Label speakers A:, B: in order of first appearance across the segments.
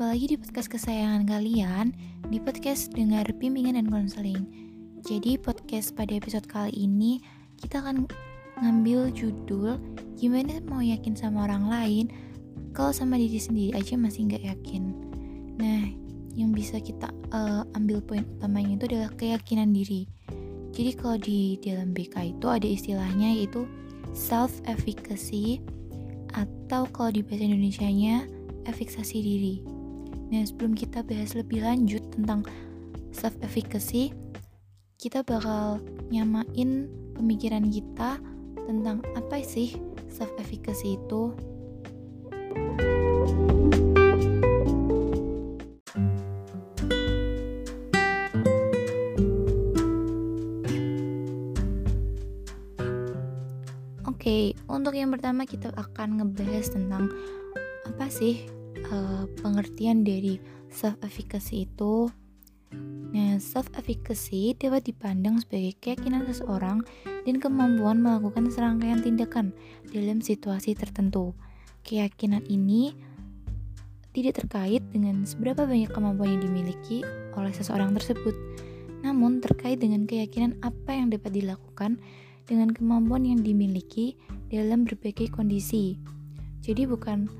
A: jumpa lagi di podcast kesayangan kalian Di podcast Dengar Bimbingan dan Konseling. Jadi podcast pada episode kali ini Kita akan ngambil judul Gimana mau yakin sama orang lain? Kalau sama diri sendiri aja masih nggak yakin. Nah, yang bisa kita uh, ambil poin utamanya itu adalah keyakinan diri. Jadi kalau di dalam BK itu ada istilahnya yaitu self-efficacy Atau kalau di bahasa Indonesia-nya efiksasi diri. Nah, sebelum kita bahas lebih lanjut tentang self efficacy, kita bakal nyamain pemikiran kita tentang apa sih self efficacy itu. Oke, okay, untuk yang pertama kita akan ngebahas tentang apa sih uh, pengertian dari self efficacy itu? Nah, self efficacy dapat dipandang sebagai keyakinan seseorang dan kemampuan melakukan serangkaian tindakan dalam situasi tertentu. Keyakinan ini tidak terkait dengan seberapa banyak kemampuan yang dimiliki oleh seseorang tersebut, namun terkait dengan keyakinan apa yang dapat dilakukan dengan kemampuan yang dimiliki dalam berbagai kondisi. Jadi bukan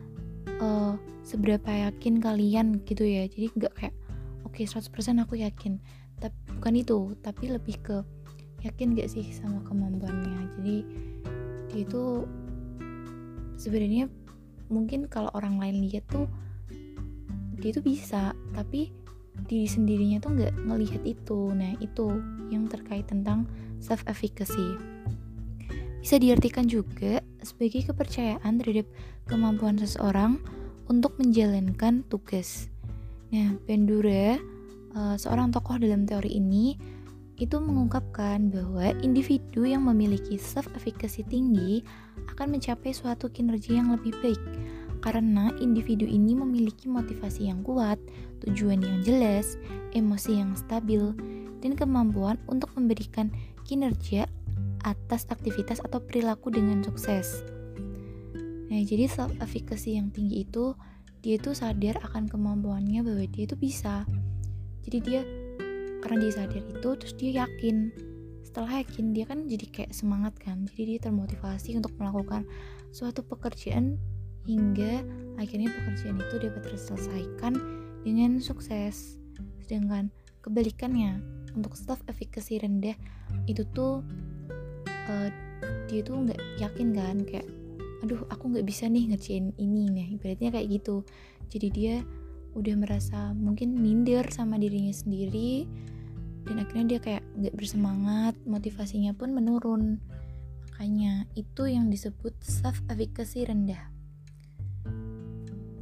A: uh, seberapa yakin kalian gitu ya. Jadi nggak kayak oke okay, 100% aku yakin. Tapi bukan itu tapi lebih ke yakin gak sih sama kemampuannya. Jadi dia itu sebenarnya mungkin kalau orang lain lihat tuh dia itu bisa tapi diri sendirinya tuh nggak ngelihat itu. Nah itu yang terkait tentang self efficacy bisa diartikan juga sebagai kepercayaan terhadap kemampuan seseorang untuk menjalankan tugas. Nah, Bandura, uh, seorang tokoh dalam teori ini, itu mengungkapkan bahwa individu yang memiliki self-efficacy tinggi akan mencapai suatu kinerja yang lebih baik karena individu ini memiliki motivasi yang kuat, tujuan yang jelas, emosi yang stabil, dan kemampuan untuk memberikan kinerja atas aktivitas atau perilaku dengan sukses. Nah, jadi self efficacy yang tinggi itu dia itu sadar akan kemampuannya bahwa dia itu bisa. Jadi dia karena dia sadar itu terus dia yakin. Setelah yakin dia kan jadi kayak semangat kan. Jadi dia termotivasi untuk melakukan suatu pekerjaan hingga akhirnya pekerjaan itu dapat terselesaikan dengan sukses. Sedangkan kebalikannya untuk self efficacy rendah itu tuh uh, dia tuh nggak yakin kan kayak aduh aku nggak bisa nih ngerjain ini nih. Ibaratnya kayak gitu. Jadi dia udah merasa mungkin minder sama dirinya sendiri dan akhirnya dia kayak nggak bersemangat motivasinya pun menurun. Makanya itu yang disebut self efficacy rendah.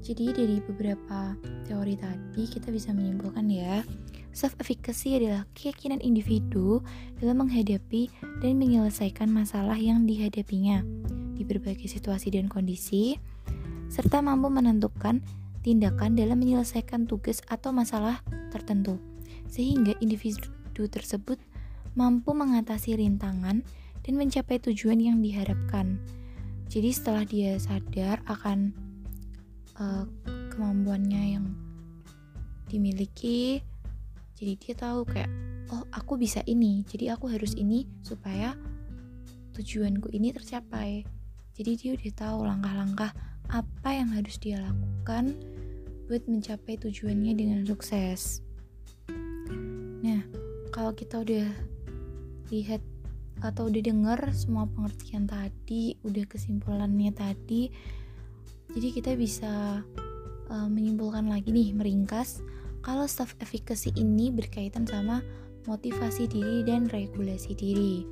A: Jadi dari beberapa teori tadi kita bisa menyimpulkan ya self efficacy adalah keyakinan individu dalam menghadapi dan menyelesaikan masalah yang dihadapinya di berbagai situasi dan kondisi, serta mampu menentukan tindakan dalam menyelesaikan tugas atau masalah tertentu, sehingga individu tersebut mampu mengatasi rintangan dan mencapai tujuan yang diharapkan. Jadi setelah dia sadar akan uh, kemampuannya yang dimiliki, jadi dia tahu kayak oh aku bisa ini, jadi aku harus ini supaya tujuanku ini tercapai jadi dia udah tahu langkah-langkah apa yang harus dia lakukan buat mencapai tujuannya dengan sukses. Nah, kalau kita udah lihat atau udah denger semua pengertian tadi, udah kesimpulannya tadi, jadi kita bisa uh, menyimpulkan lagi nih, meringkas kalau self efficacy ini berkaitan sama motivasi diri dan regulasi diri.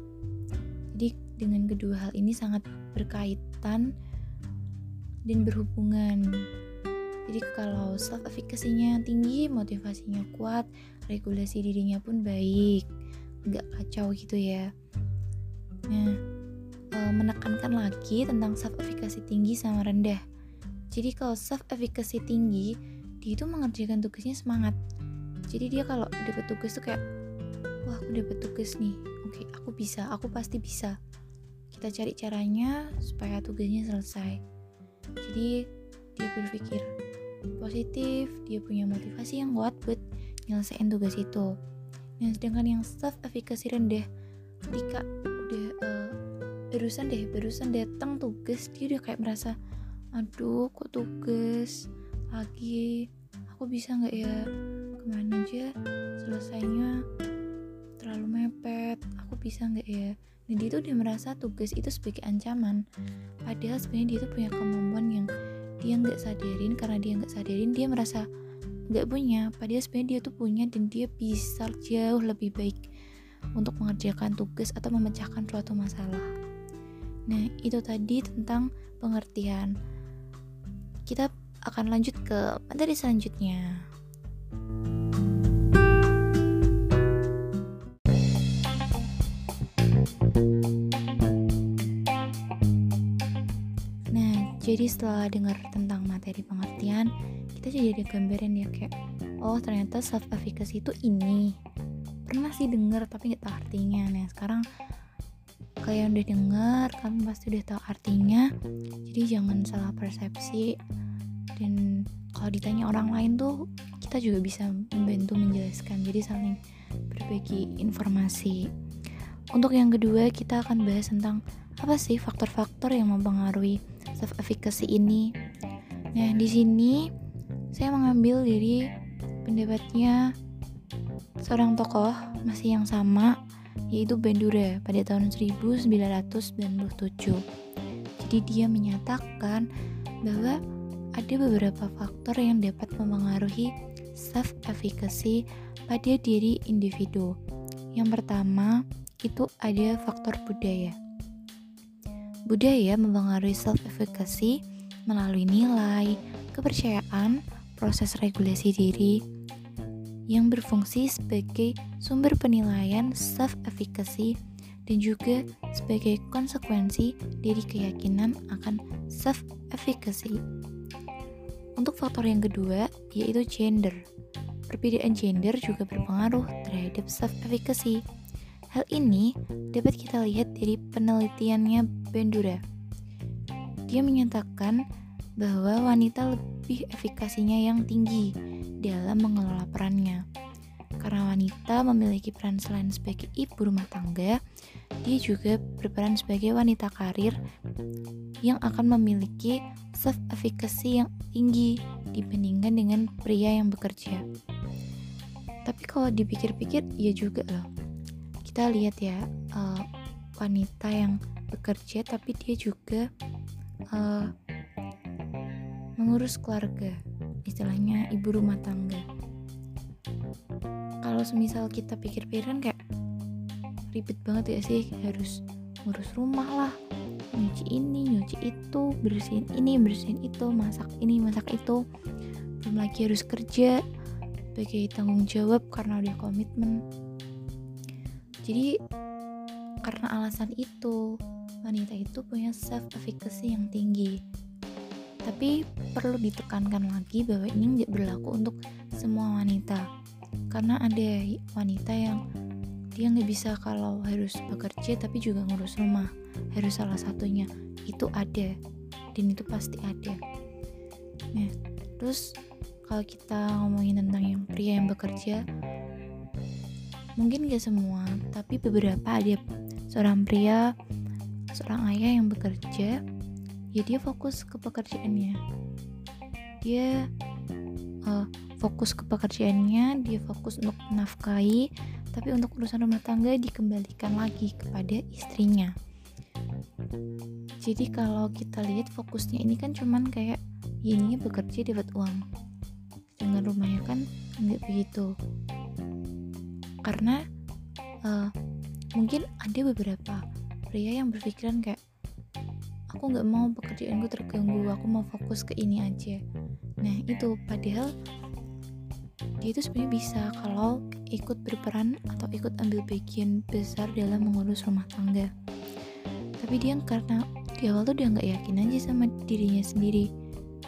A: Jadi dengan kedua hal ini sangat berkaitan dan berhubungan. Jadi kalau self efficacy-nya tinggi, motivasinya kuat, regulasi dirinya pun baik, nggak kacau gitu ya. Nah, e, menekankan lagi tentang self efficacy tinggi sama rendah. Jadi kalau self efficacy tinggi, dia itu mengerjakan tugasnya semangat. Jadi dia kalau dapat tugas tuh kayak, wah aku dapat tugas nih, oke aku bisa, aku pasti bisa kita cari caranya supaya tugasnya selesai. Jadi dia berpikir positif dia punya motivasi yang kuat buat nyelesain tugas itu. Nah sedangkan yang self efficacy rendah ketika udah uh, deh barusan datang tugas dia udah kayak merasa aduh kok tugas lagi? Aku bisa nggak ya? Ke mana aja? Selesainya terlalu mepet. Aku bisa nggak ya dan dia tuh udah merasa tugas itu sebagai ancaman. Padahal sebenarnya dia tuh punya kemampuan yang dia nggak sadarin karena dia nggak sadarin dia merasa nggak punya. Padahal sebenarnya dia tuh punya dan dia bisa jauh lebih baik untuk mengerjakan tugas atau memecahkan suatu masalah. Nah itu tadi tentang pengertian. Kita akan lanjut ke materi selanjutnya jadi setelah dengar tentang materi pengertian kita jadi ada gambaran ya kayak oh ternyata self efficacy itu ini. Pernah sih denger tapi nggak tahu artinya. Nah sekarang kalian udah denger kalian pasti udah tahu artinya. Jadi jangan salah persepsi. Dan kalau ditanya orang lain tuh kita juga bisa membantu menjelaskan. Jadi saling berbagi informasi. Untuk yang kedua kita akan bahas tentang apa sih faktor-faktor yang mempengaruhi self efficacy ini. Nah, di sini saya mengambil dari pendapatnya seorang tokoh masih yang sama yaitu Bandura pada tahun 1997. Jadi dia menyatakan bahwa ada beberapa faktor yang dapat mempengaruhi self efficacy pada diri individu. Yang pertama, itu ada faktor budaya. Budaya mempengaruhi self-efficacy melalui nilai, kepercayaan, proses regulasi diri yang berfungsi sebagai sumber penilaian self-efficacy dan juga sebagai konsekuensi dari keyakinan akan self-efficacy. Untuk faktor yang kedua, yaitu gender. Perbedaan gender juga berpengaruh terhadap self-efficacy. Hal ini dapat kita lihat dari penelitiannya Bandura. Dia menyatakan bahwa wanita lebih efikasinya yang tinggi dalam mengelola perannya. Karena wanita memiliki peran selain sebagai ibu rumah tangga, dia juga berperan sebagai wanita karir yang akan memiliki self efficacy yang tinggi dibandingkan dengan pria yang bekerja. Tapi kalau dipikir-pikir, iya juga loh kita lihat ya uh, wanita yang bekerja tapi dia juga uh, mengurus keluarga istilahnya ibu rumah tangga. Kalau semisal kita pikir-pikiran kayak ribet banget ya sih harus ngurus rumah lah nyuci ini nyuci itu bersihin ini bersihin itu masak ini masak itu. Belum lagi harus kerja sebagai tanggung jawab karena udah komitmen jadi karena alasan itu, wanita itu punya self efficacy yang tinggi. Tapi perlu ditekankan lagi bahwa ini tidak berlaku untuk semua wanita. Karena ada wanita yang dia nggak bisa kalau harus bekerja tapi juga ngurus rumah. Harus salah satunya. Itu ada. Dan itu pasti ada. Nah, terus kalau kita ngomongin tentang yang pria yang bekerja, Mungkin gak semua, tapi beberapa ada seorang pria, seorang ayah yang bekerja, ya dia fokus ke pekerjaannya. Dia uh, fokus ke pekerjaannya, dia fokus untuk menafkahi, tapi untuk urusan rumah tangga dikembalikan lagi kepada istrinya. Jadi kalau kita lihat fokusnya ini kan cuman kayak ya ini bekerja dapat uang. Dengan rumahnya kan nggak begitu karena uh, mungkin ada beberapa pria yang berpikiran kayak aku nggak mau pekerjaanku terganggu aku mau fokus ke ini aja. Nah itu padahal dia itu sebenarnya bisa kalau ikut berperan atau ikut ambil bagian besar dalam mengurus rumah tangga. Tapi dia karena di awal tuh dia nggak yakin aja sama dirinya sendiri.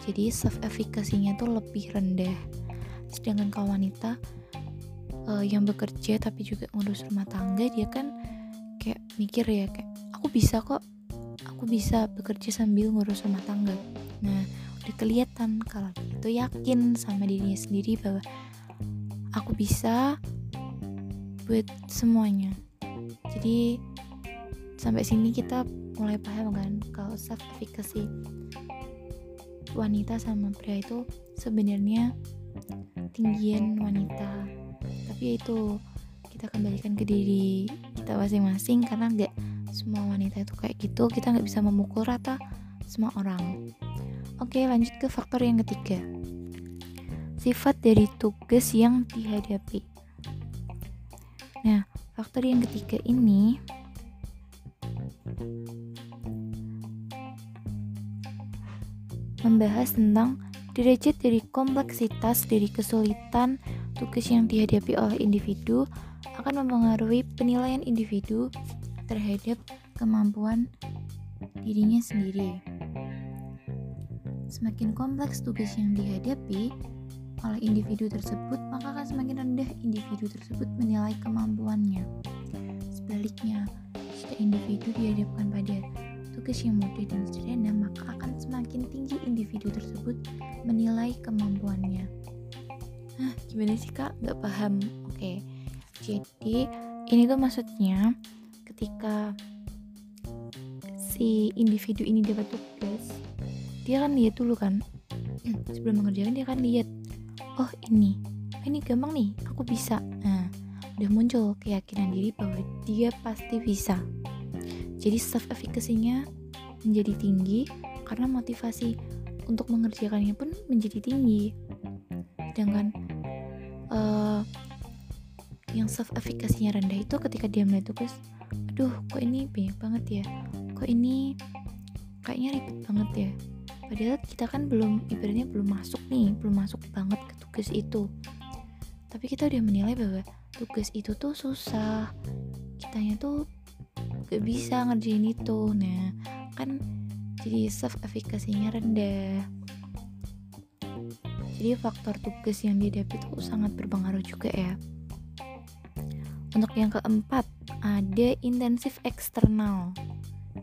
A: Jadi self effikasinya tuh lebih rendah. Sedangkan kalau wanita uh, yang bekerja tapi juga ngurus rumah tangga dia kan kayak mikir ya kayak aku bisa kok aku bisa bekerja sambil ngurus rumah tangga. Nah udah kelihatan kalau itu yakin sama dirinya sendiri bahwa aku bisa buat semuanya. Jadi sampai sini kita mulai paham kan kalau self efficacy wanita sama pria itu sebenarnya tinggian wanita tapi itu kita kembalikan ke diri kita masing-masing karena nggak semua wanita itu kayak gitu. Kita nggak bisa memukul rata semua orang. Oke lanjut ke faktor yang ketiga. Sifat dari tugas yang dihadapi. Nah faktor yang ketiga ini membahas tentang derajat dari kompleksitas dari kesulitan tugas yang dihadapi oleh individu akan mempengaruhi penilaian individu terhadap kemampuan dirinya sendiri. Semakin kompleks tugas yang dihadapi oleh individu tersebut, maka akan semakin rendah individu tersebut menilai kemampuannya. Sebaliknya, jika individu dihadapkan pada tugas yang mudah dan sederhana, maka akan semakin tinggi individu tersebut menilai kemampuannya. Nah, gimana sih kak? Gak paham. Oke, jadi ini tuh maksudnya ketika si individu ini dapat tugas, dia kan lihat dulu kan, sebelum mengerjakan dia kan lihat, oh ini, oh, ini gampang nih, aku bisa. Nah, udah muncul keyakinan diri bahwa dia pasti bisa jadi self efficacy-nya menjadi tinggi karena motivasi untuk mengerjakannya pun menjadi tinggi. Sedangkan uh, yang self efficacy-nya rendah itu ketika dia melihat tugas, aduh kok ini banyak banget ya, kok ini kayaknya ribet banget ya. Padahal kita kan belum ibaratnya belum masuk nih, belum masuk banget ke tugas itu. Tapi kita udah menilai bahwa tugas itu tuh susah. Kitanya tuh gak bisa ngerjain itu nah kan jadi self efficacy-nya rendah jadi faktor tugas yang dihadapi itu sangat berpengaruh juga ya. Untuk yang keempat ada intensif eksternal.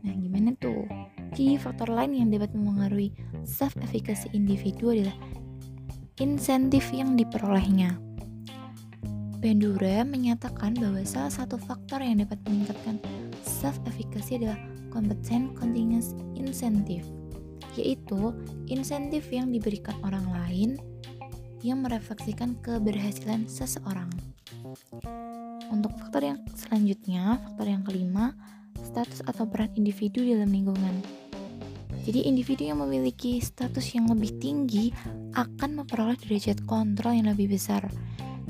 A: Nah gimana tuh? Jadi faktor lain yang dapat mempengaruhi self efficacy individu adalah insentif yang diperolehnya. Bandura menyatakan bahwa salah satu faktor yang dapat meningkatkan self-efficacy adalah competent continuous incentive, yaitu insentif yang diberikan orang lain yang merefleksikan keberhasilan seseorang. Untuk faktor yang selanjutnya, faktor yang kelima, status atau peran individu dalam lingkungan. Jadi individu yang memiliki status yang lebih tinggi akan memperoleh derajat kontrol yang lebih besar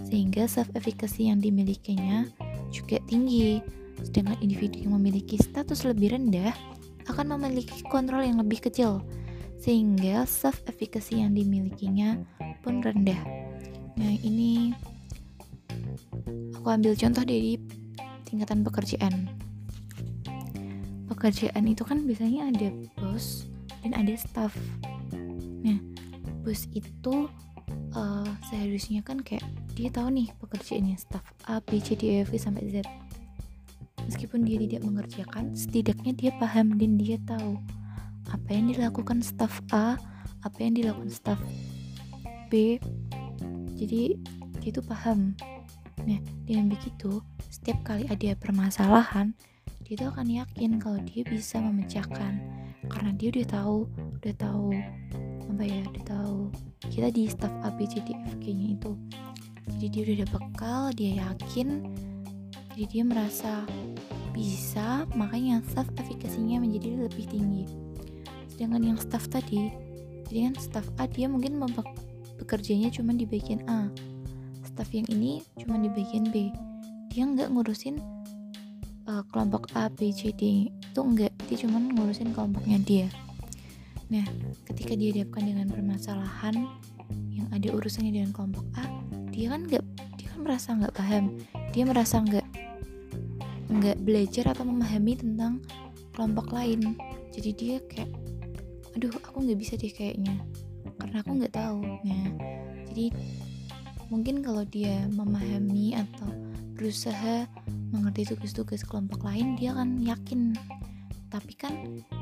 A: sehingga self efficacy yang dimilikinya juga tinggi. Sedangkan individu yang memiliki status lebih rendah akan memiliki kontrol yang lebih kecil, sehingga self efficacy yang dimilikinya pun rendah. Nah, ini aku ambil contoh dari tingkatan pekerjaan. Pekerjaan itu kan biasanya ada bos dan ada staff. Nah, bos itu uh, seharusnya kan kayak dia tahu nih pekerjaannya staff A, B, C, D, E, F, sampai Z. Meskipun dia tidak mengerjakan, setidaknya dia paham dan dia tahu apa yang dilakukan staff A, apa yang dilakukan staff B. Jadi dia itu paham. Nah, dengan begitu, setiap kali ada permasalahan, dia itu akan yakin kalau dia bisa memecahkan karena dia udah tahu, udah tahu apa ya, udah tahu kita di staff A, B, C, D, F, G nya itu jadi dia udah ada bekal dia yakin jadi dia merasa bisa makanya self efficacy-nya menjadi lebih tinggi. Sedangkan yang staff tadi jadi kan staff A dia mungkin bekerjanya cuma di bagian A. Staff yang ini cuma di bagian B. Dia nggak ngurusin uh, kelompok A B C D. Itu enggak dia cuma ngurusin kelompoknya dia. Nah ketika dia dihadapkan dengan permasalahan yang ada urusannya dengan kelompok A dia kan nggak dia kan merasa nggak paham. Dia merasa nggak nggak belajar atau memahami tentang kelompok lain. Jadi dia kayak aduh aku nggak bisa deh kayaknya karena aku nggak tahu. Nah jadi mungkin kalau dia memahami atau berusaha mengerti tugas-tugas kelompok lain dia akan yakin. Tapi kan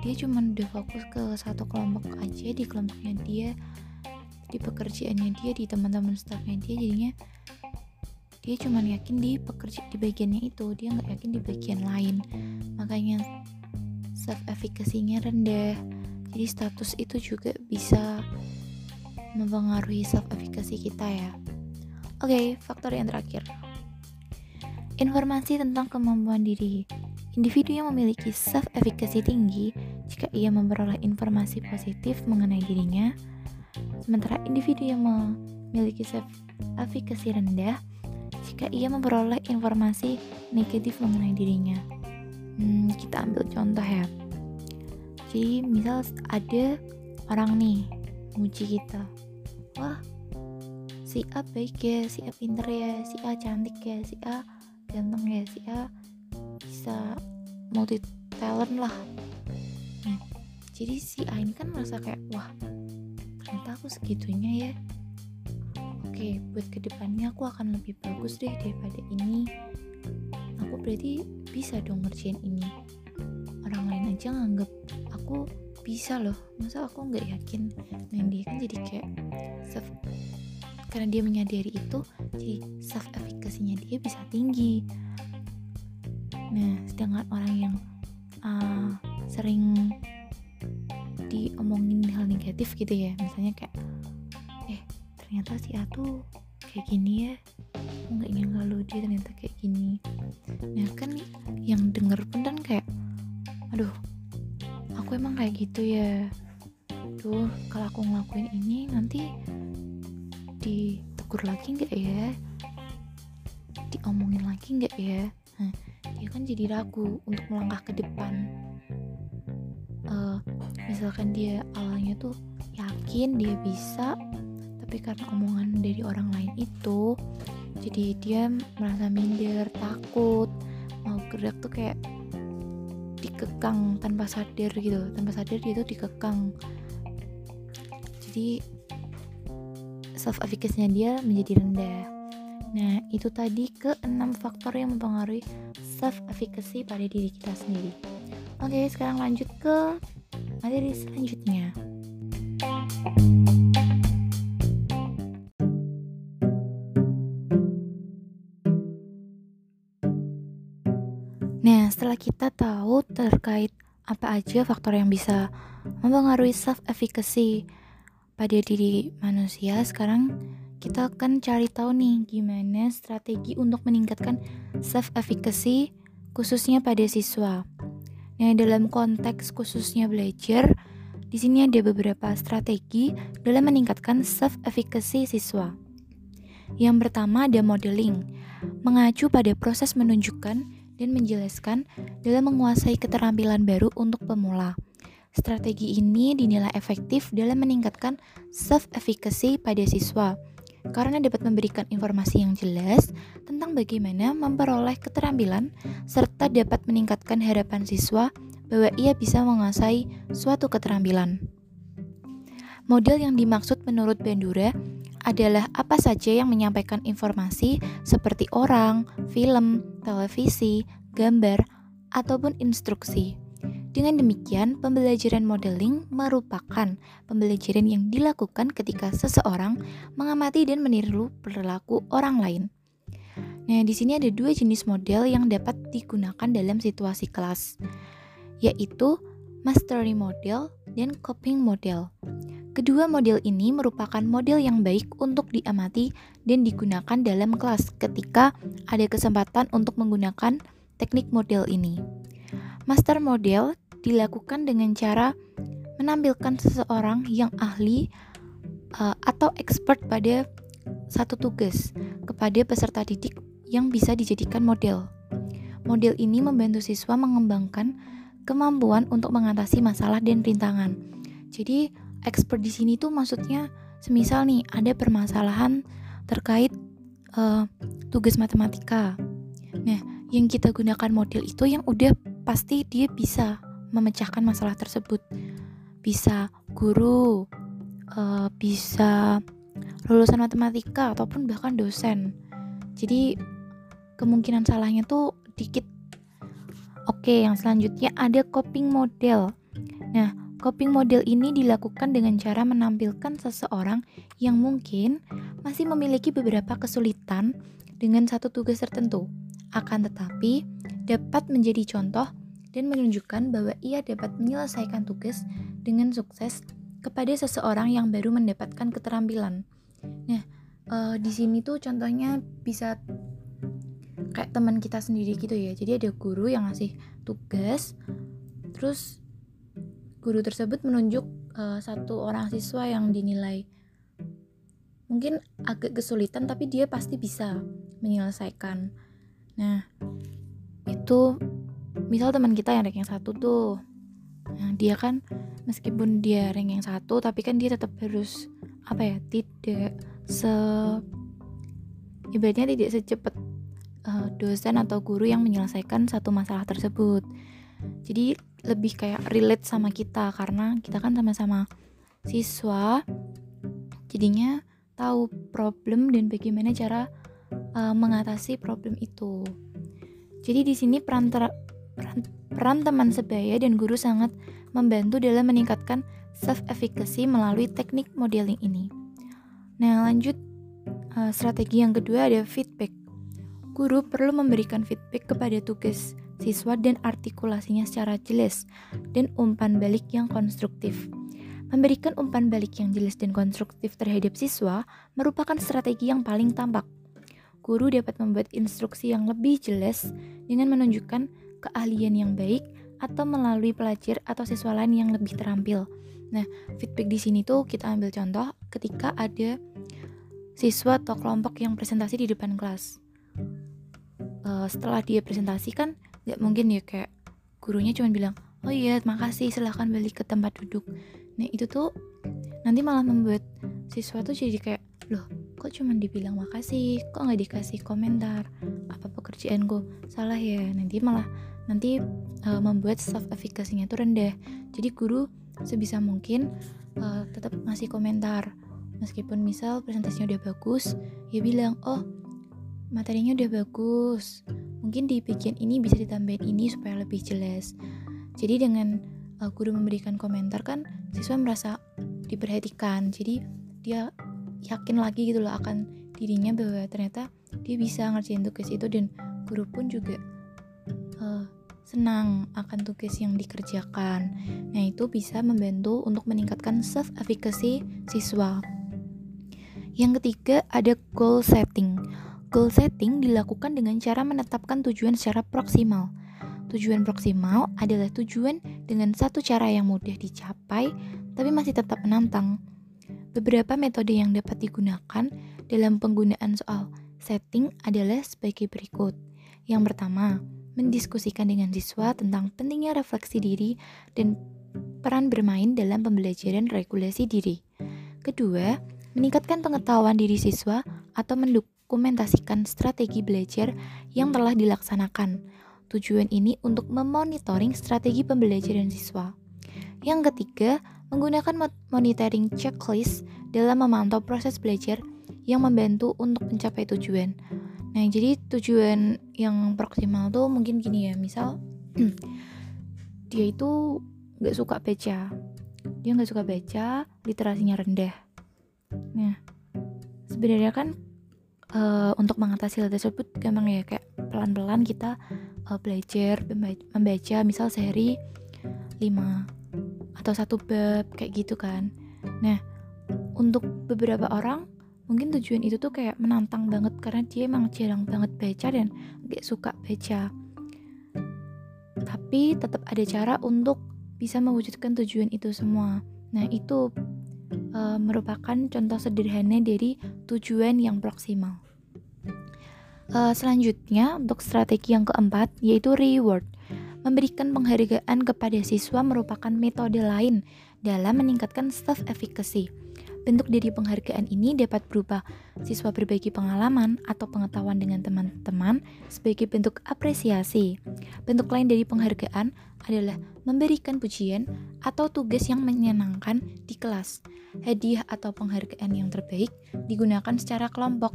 A: dia cuma udah fokus ke satu kelompok aja di kelompoknya dia di pekerjaannya dia di teman-teman staffnya dia jadinya dia cuma yakin di pekerja di bagiannya itu. Dia nggak yakin di bagian lain. Makanya self efficacy-nya rendah. Jadi status itu juga bisa mempengaruhi self efficacy kita ya. Oke okay, faktor yang terakhir. Informasi tentang kemampuan diri. Individu yang memiliki self-efficacy tinggi jika ia memperoleh informasi positif mengenai dirinya, sementara individu yang memiliki self-efficacy rendah jika ia memperoleh informasi negatif mengenai dirinya. Hmm, kita ambil contoh ya. Jadi misal ada orang nih muji kita, wah si A baik ya, si A pinter ya, si A cantik ya, si A ganteng ya, si A bisa multi talent lah nah, jadi si A ini kan merasa kayak wah ternyata aku segitunya ya oke buat ke depannya aku akan lebih bagus deh daripada ini. Aku berarti bisa dong ngerjain ini. Orang lain aja nganggep aku bisa loh. Masa aku nggak yakin? Nah dia kan jadi kayak self karena dia menyadari itu jadi self efficacy dia bisa tinggi. Nah, sedangkan orang yang uh, sering diomongin hal negatif gitu ya, misalnya kayak, ternyata si A tuh kayak gini ya, nggak nyangka lo dia ternyata kayak gini. Nah kan yang denger pun kan kayak, aduh, aku emang kayak gitu ya. Tuh kalau aku ngelakuin ini nanti ditegur lagi nggak ya? Diomongin lagi nggak ya? Nah, dia kan jadi ragu untuk melangkah ke depan uh, misalkan dia awalnya tuh yakin dia bisa tapi karena omongan dari orang lain itu jadi dia merasa minder takut mau gerak tuh kayak dikekang tanpa sadar gitu tanpa sadar dia tuh dikekang jadi self efficacy-nya dia menjadi rendah Nah, itu tadi ke enam faktor yang mempengaruhi self efficacy pada diri kita sendiri. Oke, sekarang lanjut ke materi selanjutnya. Setelah kita tahu terkait apa aja faktor yang bisa mempengaruhi self efficacy pada diri manusia, sekarang kita akan cari tahu nih gimana strategi untuk meningkatkan self efficacy khususnya pada siswa. Nah, dalam konteks khususnya belajar, di sini ada beberapa strategi dalam meningkatkan self efficacy siswa. Yang pertama ada modeling, mengacu pada proses menunjukkan dan menjelaskan dalam menguasai keterampilan baru untuk pemula. Strategi ini dinilai efektif dalam meningkatkan self efficacy pada siswa karena dapat memberikan informasi yang jelas tentang bagaimana memperoleh keterampilan serta dapat meningkatkan harapan siswa bahwa ia bisa menguasai suatu keterampilan. Model yang dimaksud menurut Bandura adalah apa saja yang menyampaikan informasi seperti orang, film, televisi, gambar, ataupun instruksi. Dengan demikian, pembelajaran modeling merupakan pembelajaran yang dilakukan ketika seseorang mengamati dan meniru perilaku orang lain. Nah, di sini ada dua jenis model yang dapat digunakan dalam situasi kelas, yaitu mastery model dan coping model. Kedua model ini merupakan model yang baik untuk diamati dan digunakan dalam kelas ketika ada kesempatan untuk menggunakan teknik model ini. Master model dilakukan dengan cara menampilkan seseorang yang ahli uh, atau expert pada satu tugas kepada peserta didik yang bisa dijadikan model. Model ini membantu siswa mengembangkan kemampuan untuk mengatasi masalah dan rintangan. Jadi, expert di sini tuh maksudnya semisal nih ada permasalahan terkait uh, tugas matematika. Nah, yang kita gunakan model itu yang udah pasti dia bisa memecahkan masalah tersebut. Bisa guru, uh, bisa lulusan matematika ataupun bahkan dosen. Jadi kemungkinan salahnya tuh dikit. Oke, yang selanjutnya ada coping model. Nah, coping model ini dilakukan dengan cara menampilkan seseorang yang mungkin masih memiliki beberapa kesulitan dengan satu tugas tertentu, akan tetapi dapat menjadi contoh dan menunjukkan bahwa ia dapat menyelesaikan tugas dengan sukses kepada seseorang yang baru mendapatkan keterampilan. Nah, uh, di sini tuh contohnya bisa kayak teman kita sendiri gitu ya. Jadi ada guru yang ngasih tugas terus guru tersebut menunjuk uh, satu orang siswa yang dinilai mungkin agak kesulitan tapi dia pasti bisa menyelesaikan. Nah itu misal teman kita yang rank yang satu tuh. Nah, dia kan meskipun dia rank yang satu tapi kan dia tetap harus apa ya tidak se ibaratnya tidak secepat uh, dosen atau guru yang menyelesaikan satu masalah tersebut. Jadi lebih kayak relate sama kita karena kita kan sama-sama siswa. Jadinya tahu problem dan bagaimana cara uh, mengatasi problem itu. Jadi di sini peran, peran peran teman sebaya dan guru sangat membantu dalam meningkatkan self efficacy melalui teknik modeling ini. Nah, lanjut uh, strategi yang kedua ada feedback. Guru perlu memberikan feedback kepada tugas siswa dan artikulasinya secara jelas dan umpan balik yang konstruktif. Memberikan umpan balik yang jelas dan konstruktif terhadap siswa merupakan strategi yang paling tampak. Guru dapat membuat instruksi yang lebih jelas dengan menunjukkan keahlian yang baik atau melalui pelajar atau siswa lain yang lebih terampil. Nah, feedback di sini tuh kita ambil contoh ketika ada siswa atau kelompok yang presentasi di depan kelas uh, setelah dia presentasi kan nggak mungkin ya kayak gurunya cuma bilang oh iya makasih silahkan balik ke tempat duduk. Nah itu tuh nanti malah membuat siswa tuh jadi kayak loh kok cuma dibilang makasih? Kok nggak dikasih komentar? Apa pekerjaanku salah ya? Nanti malah nanti uh, membuat self efficacy-nya tuh rendah. Jadi guru sebisa mungkin uh, tetap ngasih komentar. Meskipun misal presentasinya udah bagus ya bilang oh materinya udah bagus. Mungkin di bagian ini bisa ditambahin ini supaya lebih jelas. Jadi dengan uh, guru memberikan komentar kan siswa merasa diperhatikan. Jadi dia yakin lagi gitu loh akan dirinya bahwa ternyata dia bisa ngerjain tugas itu dan guru pun juga uh, senang akan tugas yang dikerjakan. Nah, itu bisa membantu untuk meningkatkan self efficacy siswa. Yang ketiga ada goal setting. Goal setting dilakukan dengan cara menetapkan tujuan secara proksimal. Tujuan proksimal adalah tujuan dengan satu cara yang mudah dicapai, tapi masih tetap menantang. Beberapa metode yang dapat digunakan dalam penggunaan soal setting adalah sebagai berikut. Yang pertama, mendiskusikan dengan siswa tentang pentingnya refleksi diri dan peran bermain dalam pembelajaran regulasi diri. Kedua, meningkatkan pengetahuan diri siswa atau mendukung mendokumentasikan strategi belajar yang telah dilaksanakan. Tujuan ini untuk memonitoring strategi pembelajaran siswa. Yang ketiga, menggunakan monitoring checklist dalam memantau proses belajar yang membantu untuk mencapai tujuan. Nah, jadi tujuan yang proksimal tuh mungkin gini ya, misal dia itu nggak suka baca, dia nggak suka baca, literasinya rendah. Nah, sebenarnya kan uh, untuk mengatasi hal tersebut gampang ya kayak pelan-pelan kita uh, belajar membaca misal sehari 5 atau satu bab kayak gitu kan. Nah untuk beberapa orang mungkin tujuan itu tuh kayak menantang banget karena dia emang jarang banget baca dan gak suka baca. Tapi tetap ada cara untuk bisa mewujudkan tujuan itu semua. Nah itu uh, merupakan contoh sederhana dari tujuan yang proksimal. Uh, selanjutnya, untuk strategi yang keempat, yaitu reward. Memberikan penghargaan kepada siswa merupakan metode lain dalam meningkatkan self efficacy. Bentuk dari penghargaan ini dapat berupa siswa berbagi pengalaman atau pengetahuan dengan teman-teman sebagai bentuk apresiasi. Bentuk lain dari penghargaan adalah memberikan pujian atau tugas yang menyenangkan di kelas. Hadiah atau penghargaan yang terbaik digunakan secara kelompok,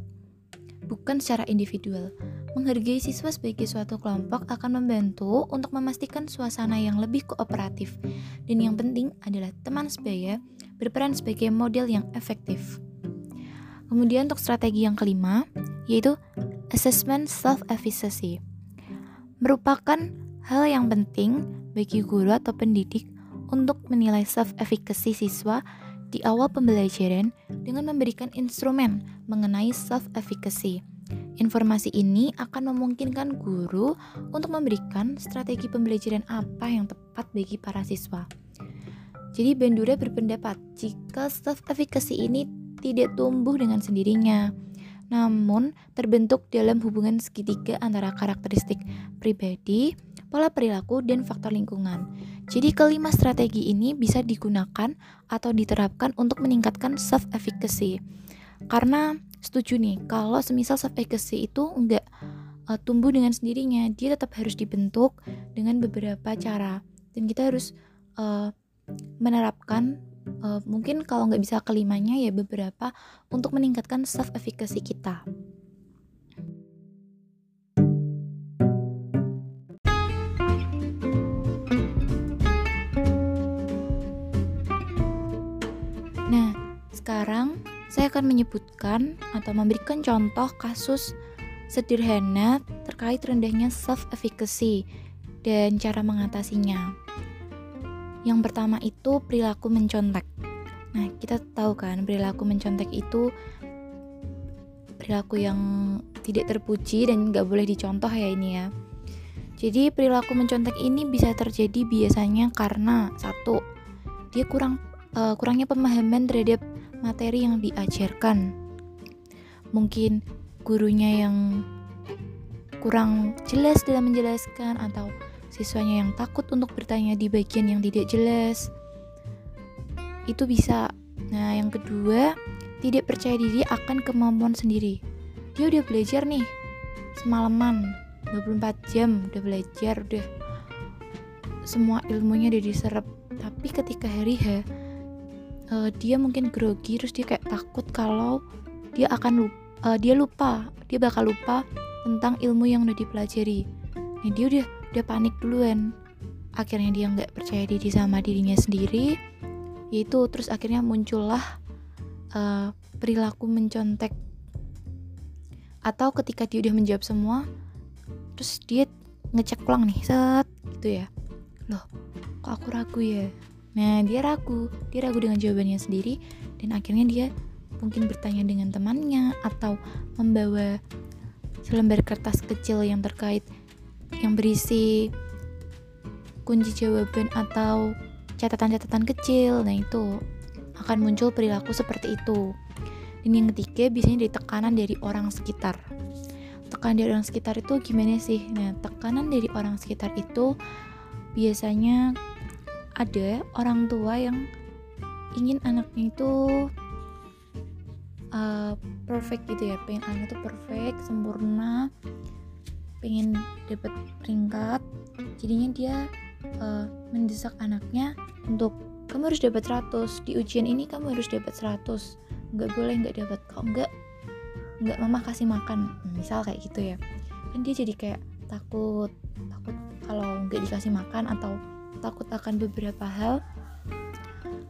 A: bukan secara individual. Menghargai siswa sebagai suatu kelompok akan membantu untuk memastikan suasana yang lebih kooperatif. Dan yang penting adalah teman sebaya berperan sebagai model yang efektif. Kemudian untuk strategi yang kelima, yaitu assessment self-efficacy. Merupakan hal yang penting bagi guru atau pendidik untuk menilai self-efficacy siswa di awal pembelajaran dengan memberikan instrumen mengenai self-efficacy Informasi ini akan memungkinkan guru untuk memberikan strategi pembelajaran apa yang tepat bagi para siswa. Jadi Bandura berpendapat jika self-efficacy ini tidak tumbuh dengan sendirinya, namun terbentuk dalam hubungan segitiga antara karakteristik pribadi, pola perilaku, dan faktor lingkungan. Jadi kelima strategi ini bisa digunakan atau diterapkan untuk meningkatkan self-efficacy. Karena setuju nih kalau semisal self efficacy itu enggak uh, tumbuh dengan sendirinya dia tetap harus dibentuk dengan beberapa cara dan kita harus uh, menerapkan uh, mungkin kalau nggak bisa kelimanya ya beberapa untuk meningkatkan self efficacy kita sekarang saya akan menyebutkan atau memberikan contoh kasus sederhana terkait rendahnya self-efficacy dan cara mengatasinya. Yang pertama itu perilaku mencontek. Nah, kita tahu kan perilaku mencontek itu perilaku yang tidak terpuji dan nggak boleh dicontoh ya ini ya. Jadi perilaku mencontek ini bisa terjadi biasanya karena satu dia kurang uh, kurangnya pemahaman terhadap materi yang diajarkan. Mungkin gurunya yang kurang jelas dalam menjelaskan atau siswanya yang takut untuk bertanya di bagian yang tidak jelas. Itu bisa. Nah, yang kedua, tidak percaya diri akan kemampuan sendiri. Dia udah belajar nih semalaman 24 jam udah belajar udah semua ilmunya udah diserap tapi ketika hari H uh, dia mungkin grogi terus dia kayak takut kalau dia akan lupa, uh, dia lupa dia bakal lupa tentang ilmu yang udah dipelajari. Nah dia udah udah panik duluan. Akhirnya dia nggak percaya diri sama dirinya sendiri. Yaitu terus akhirnya muncullah uh, perilaku mencontek. Atau ketika dia udah menjawab semua terus dia ngecek ulang nih set gitu ya. Loh kok aku ragu ya Nah, dia ragu, dia ragu dengan jawabannya sendiri dan akhirnya dia mungkin bertanya dengan temannya atau membawa selembar kertas kecil yang terkait yang berisi kunci jawaban atau catatan-catatan kecil. Nah, itu akan muncul perilaku seperti itu. Dan yang ketiga biasanya dari tekanan dari orang sekitar. Tekanan dari orang sekitar itu gimana sih? Nah, tekanan dari orang sekitar itu biasanya ada orang tua yang ingin anaknya itu uh, perfect gitu ya. Pengen anaknya itu perfect sempurna pengen dapat peringkat. Jadinya dia uh, mendesak anaknya untuk kamu harus dapat 100 di ujian ini kamu harus dapat 100 nggak boleh nggak dapat kok nggak nggak mama kasih makan. Misal kayak gitu ya. Kan dia jadi kayak takut takut kalau nggak dikasih makan atau takut akan beberapa hal.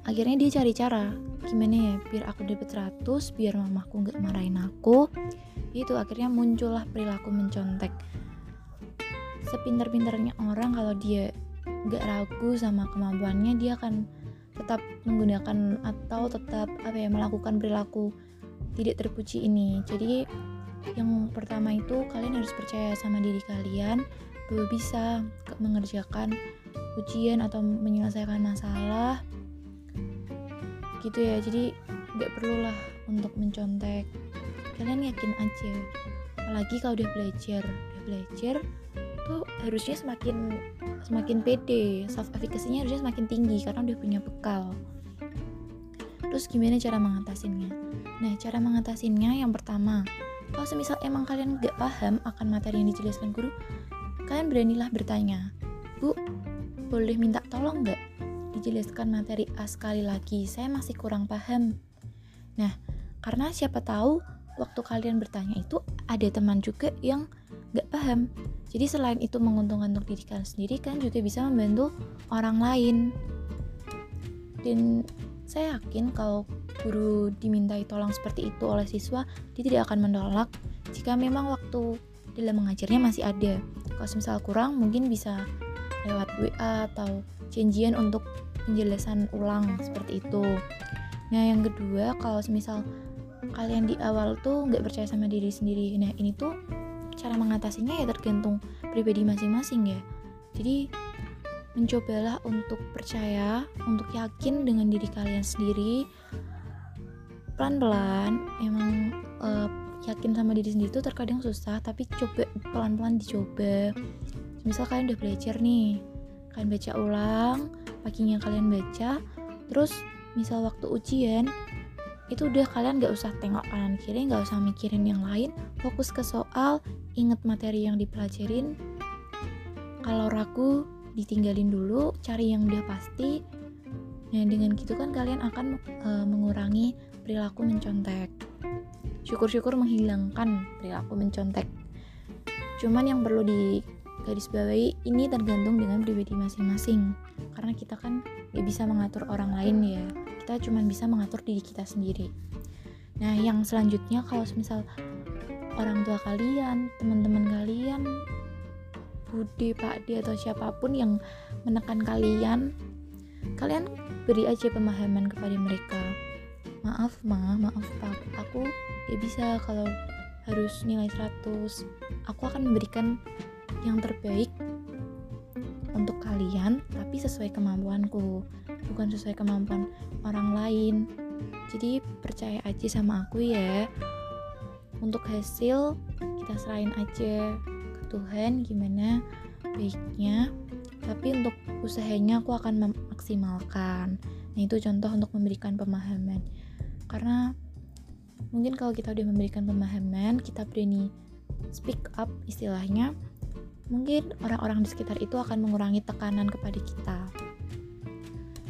A: Akhirnya dia cari cara. Gimana ya biar aku dapat 100 biar mamaku nggak marahin aku. Itu akhirnya muncullah perilaku mencontek. Sepintar-pintarnya orang kalau dia nggak ragu sama kemampuannya dia akan tetap menggunakan atau tetap apa ya melakukan perilaku tidak terpuji ini. Jadi yang pertama itu kalian harus percaya sama diri kalian. Bahwa bisa mengerjakan ujian atau menyelesaikan masalah gitu ya. Jadi nggak perlulah untuk mencontek. Kalian yakin aja. Apalagi kalau udah belajar. Udah belajar tuh harusnya semakin semakin pede. Self efficacy-nya harusnya semakin tinggi karena udah punya bekal. Terus gimana cara mengatasinya? Nah cara mengatasinya yang pertama kalau semisal emang kalian gak paham akan materi yang dijelaskan guru kalian beranilah bertanya bu boleh minta tolong nggak? Dijelaskan materi A sekali lagi saya masih kurang paham. Nah karena siapa tahu waktu kalian bertanya itu ada teman juga yang nggak paham. Jadi selain itu menguntungkan untuk diri kalian sendiri kan juga bisa membantu orang lain. Dan saya yakin kalau guru dimintai tolong seperti itu oleh siswa dia tidak akan menolak jika memang waktu dalam mengajarnya masih ada. Kalau misal kurang mungkin bisa lewat WA atau janjian untuk penjelasan ulang seperti itu. Nah yang kedua kalau misal kalian di awal tuh nggak percaya sama diri sendiri nah ini tuh cara mengatasinya ya tergantung pribadi masing-masing ya. Jadi mencobalah untuk percaya untuk yakin dengan diri kalian sendiri. Pelan-pelan emang uh, yakin sama diri sendiri itu terkadang susah tapi coba pelan-pelan dicoba misal kalian udah belajar nih kalian baca ulang paginya kalian baca terus misal waktu ujian itu udah kalian gak usah tengok kanan kiri gak usah mikirin yang lain fokus ke soal inget materi yang dipelajarin. Kalau ragu ditinggalin dulu cari yang udah pasti. Nah dengan gitu kan kalian akan e, mengurangi perilaku mencontek. Syukur-syukur menghilangkan perilaku mencontek. Cuman yang perlu di garis bawahi ini tergantung dengan pribadi masing-masing. Karena kita kan gak bisa mengatur orang lain ya. Kita cuma bisa mengatur diri kita sendiri. Nah yang selanjutnya kalau misal orang tua kalian teman-teman kalian bude pakde atau siapa pun yang menekan kalian kalian beri aja pemahaman kepada mereka. Maaf ma maaf pak. Aku ya bisa kalau harus nilai 100 aku akan memberikan yang terbaik untuk kalian tapi sesuai kemampuanku bukan sesuai kemampuan orang lain. Jadi percaya aja sama aku ya. Untuk hasil kita serahin aja ke Tuhan gimana baiknya. Tapi untuk usahanya aku akan memaksimalkan. Nah itu contoh untuk memberikan pemahaman. Karena mungkin kalau kita udah memberikan pemahaman kita berani speak up istilahnya mungkin orang-orang di sekitar itu akan mengurangi tekanan kepada kita.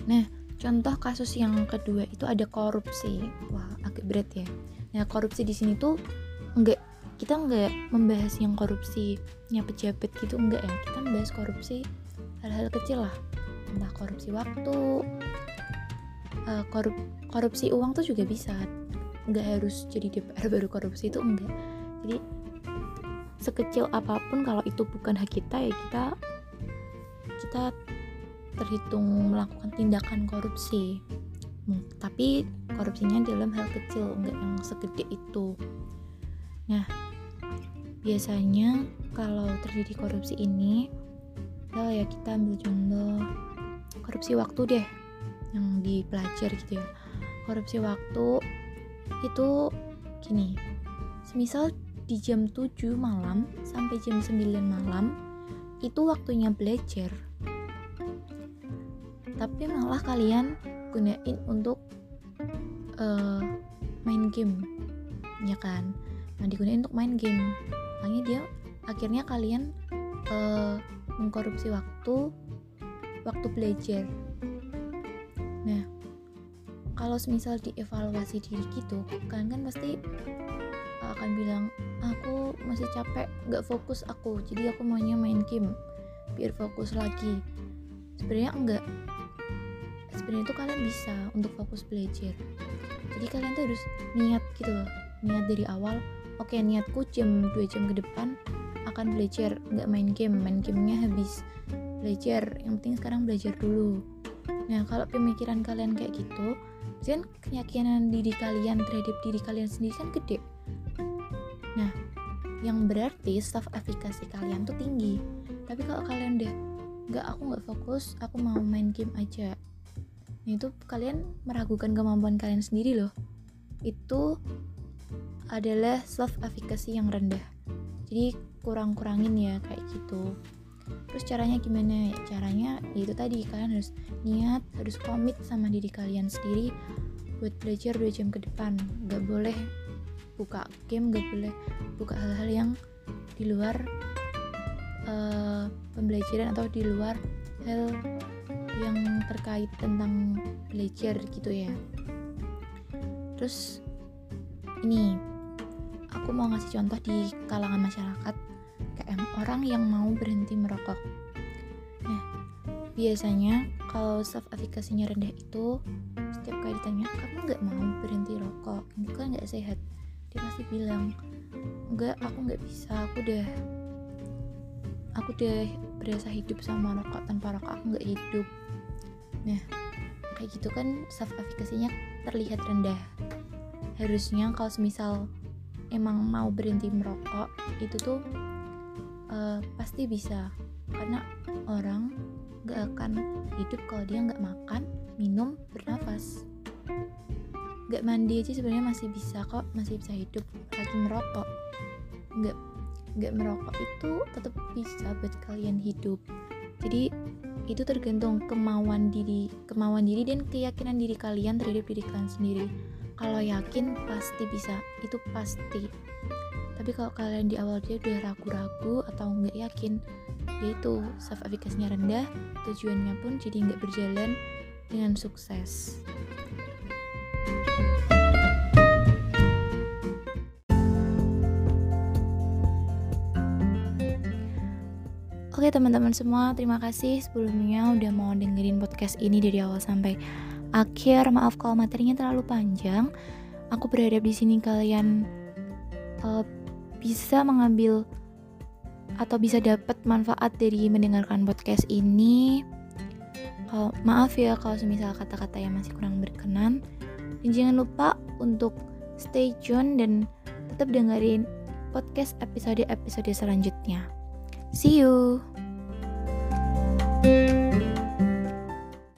A: Nah, contoh kasus yang kedua itu ada korupsi. Wah, agak berat ya. Nah, korupsi di sini tuh enggak kita enggak membahas yang korupsi korupsinya pejabat gitu enggak ya. Kita membahas korupsi hal-hal kecil lah. Entah korupsi waktu, uh, korup korupsi uang tuh juga bisa. Enggak harus jadi DPR baru korupsi itu enggak. Jadi sekecil apa pun kalau itu bukan hak kita ya kita kita terhitung melakukan tindakan korupsi. Hmm, tapi korupsinya dalam hal kecil enggak yang segede itu. Nah biasanya kalau terjadi korupsi ini ya, ya kita ambil contoh korupsi waktu deh yang dipelajar gitu ya. Korupsi waktu itu gini semisal di jam 7 malam sampai jam 9 malam itu waktunya belajar. Tapi malah kalian gunain untuk uh, main game ya kan? Nah digunain untuk main game. Makanya dia akhirnya kalian uh, mengkorupsi waktu waktu belajar. Nah kalau misal dievaluasi diri gitu kalian kan pasti akan bilang aku masih capek nggak fokus aku. Jadi aku maunya main game biar fokus lagi. Sebenarnya enggak. Sebenarnya itu kalian bisa untuk fokus belajar. Jadi kalian tuh harus niat gitu loh. Niat dari awal oke niatku jam 2 jam ke depan akan belajar nggak main game. Main gamenya habis. Belajar. Yang penting sekarang belajar dulu. Nah kalau pemikiran kalian kayak gitu kan keyakinan diri kalian terhadap diri kalian sendiri kan gede Nah, yang berarti self efikasi kalian tuh tinggi. Tapi kalau kalian udah nggak aku nggak fokus, aku mau main game aja. Nah, itu kalian meragukan kemampuan kalian sendiri loh. Itu adalah self efikasi yang rendah. Jadi kurang-kurangin ya kayak gitu. Terus caranya gimana? Caranya itu tadi kalian harus niat, harus komit sama diri kalian sendiri buat belajar 2 jam ke depan. Gak boleh buka game gak boleh buka hal-hal yang di luar uh, pembelajaran atau di luar hal yang terkait tentang belajar gitu ya. Terus ini aku mau ngasih contoh di kalangan masyarakat. SEM orang yang mau berhenti merokok. Nah biasanya kalau self efficacy-nya rendah itu setiap kali ditanya kamu nggak mau berhenti rokok? Ini kan nggak sehat dia pasti bilang enggak aku nggak bisa aku udah aku udah berasa hidup sama rokok tanpa rokok aku nggak hidup. Nah kayak gitu kan self efficacy-nya terlihat rendah. Harusnya kalau semisal emang mau berhenti merokok itu tuh uh, pasti bisa. Karena orang gak akan hidup kalau dia nggak makan minum bernafas nggak mandi aja sebenarnya masih bisa kok masih bisa hidup. Lagi merokok. Nggak nggak merokok itu tetap bisa buat kalian hidup. Jadi itu tergantung kemauan diri kemauan diri dan keyakinan diri kalian terhadap diri kalian sendiri. Kalau yakin pasti bisa. Itu pasti. Tapi kalau kalian di awal dia udah ragu-ragu atau nggak yakin yaitu self efficacy rendah tujuannya pun jadi nggak berjalan dengan sukses Oke teman-teman semua, terima kasih sebelumnya udah mau dengerin podcast ini dari awal sampai akhir. Maaf kalau materinya terlalu panjang. Aku berharap di sini kalian uh, bisa mengambil atau bisa dapat manfaat dari mendengarkan podcast ini. Kalau maaf ya kalau semisal kata-kata yang masih kurang berkenan. Dan jangan lupa untuk stay tune dan tetap dengerin podcast episode-episode selanjutnya. See you.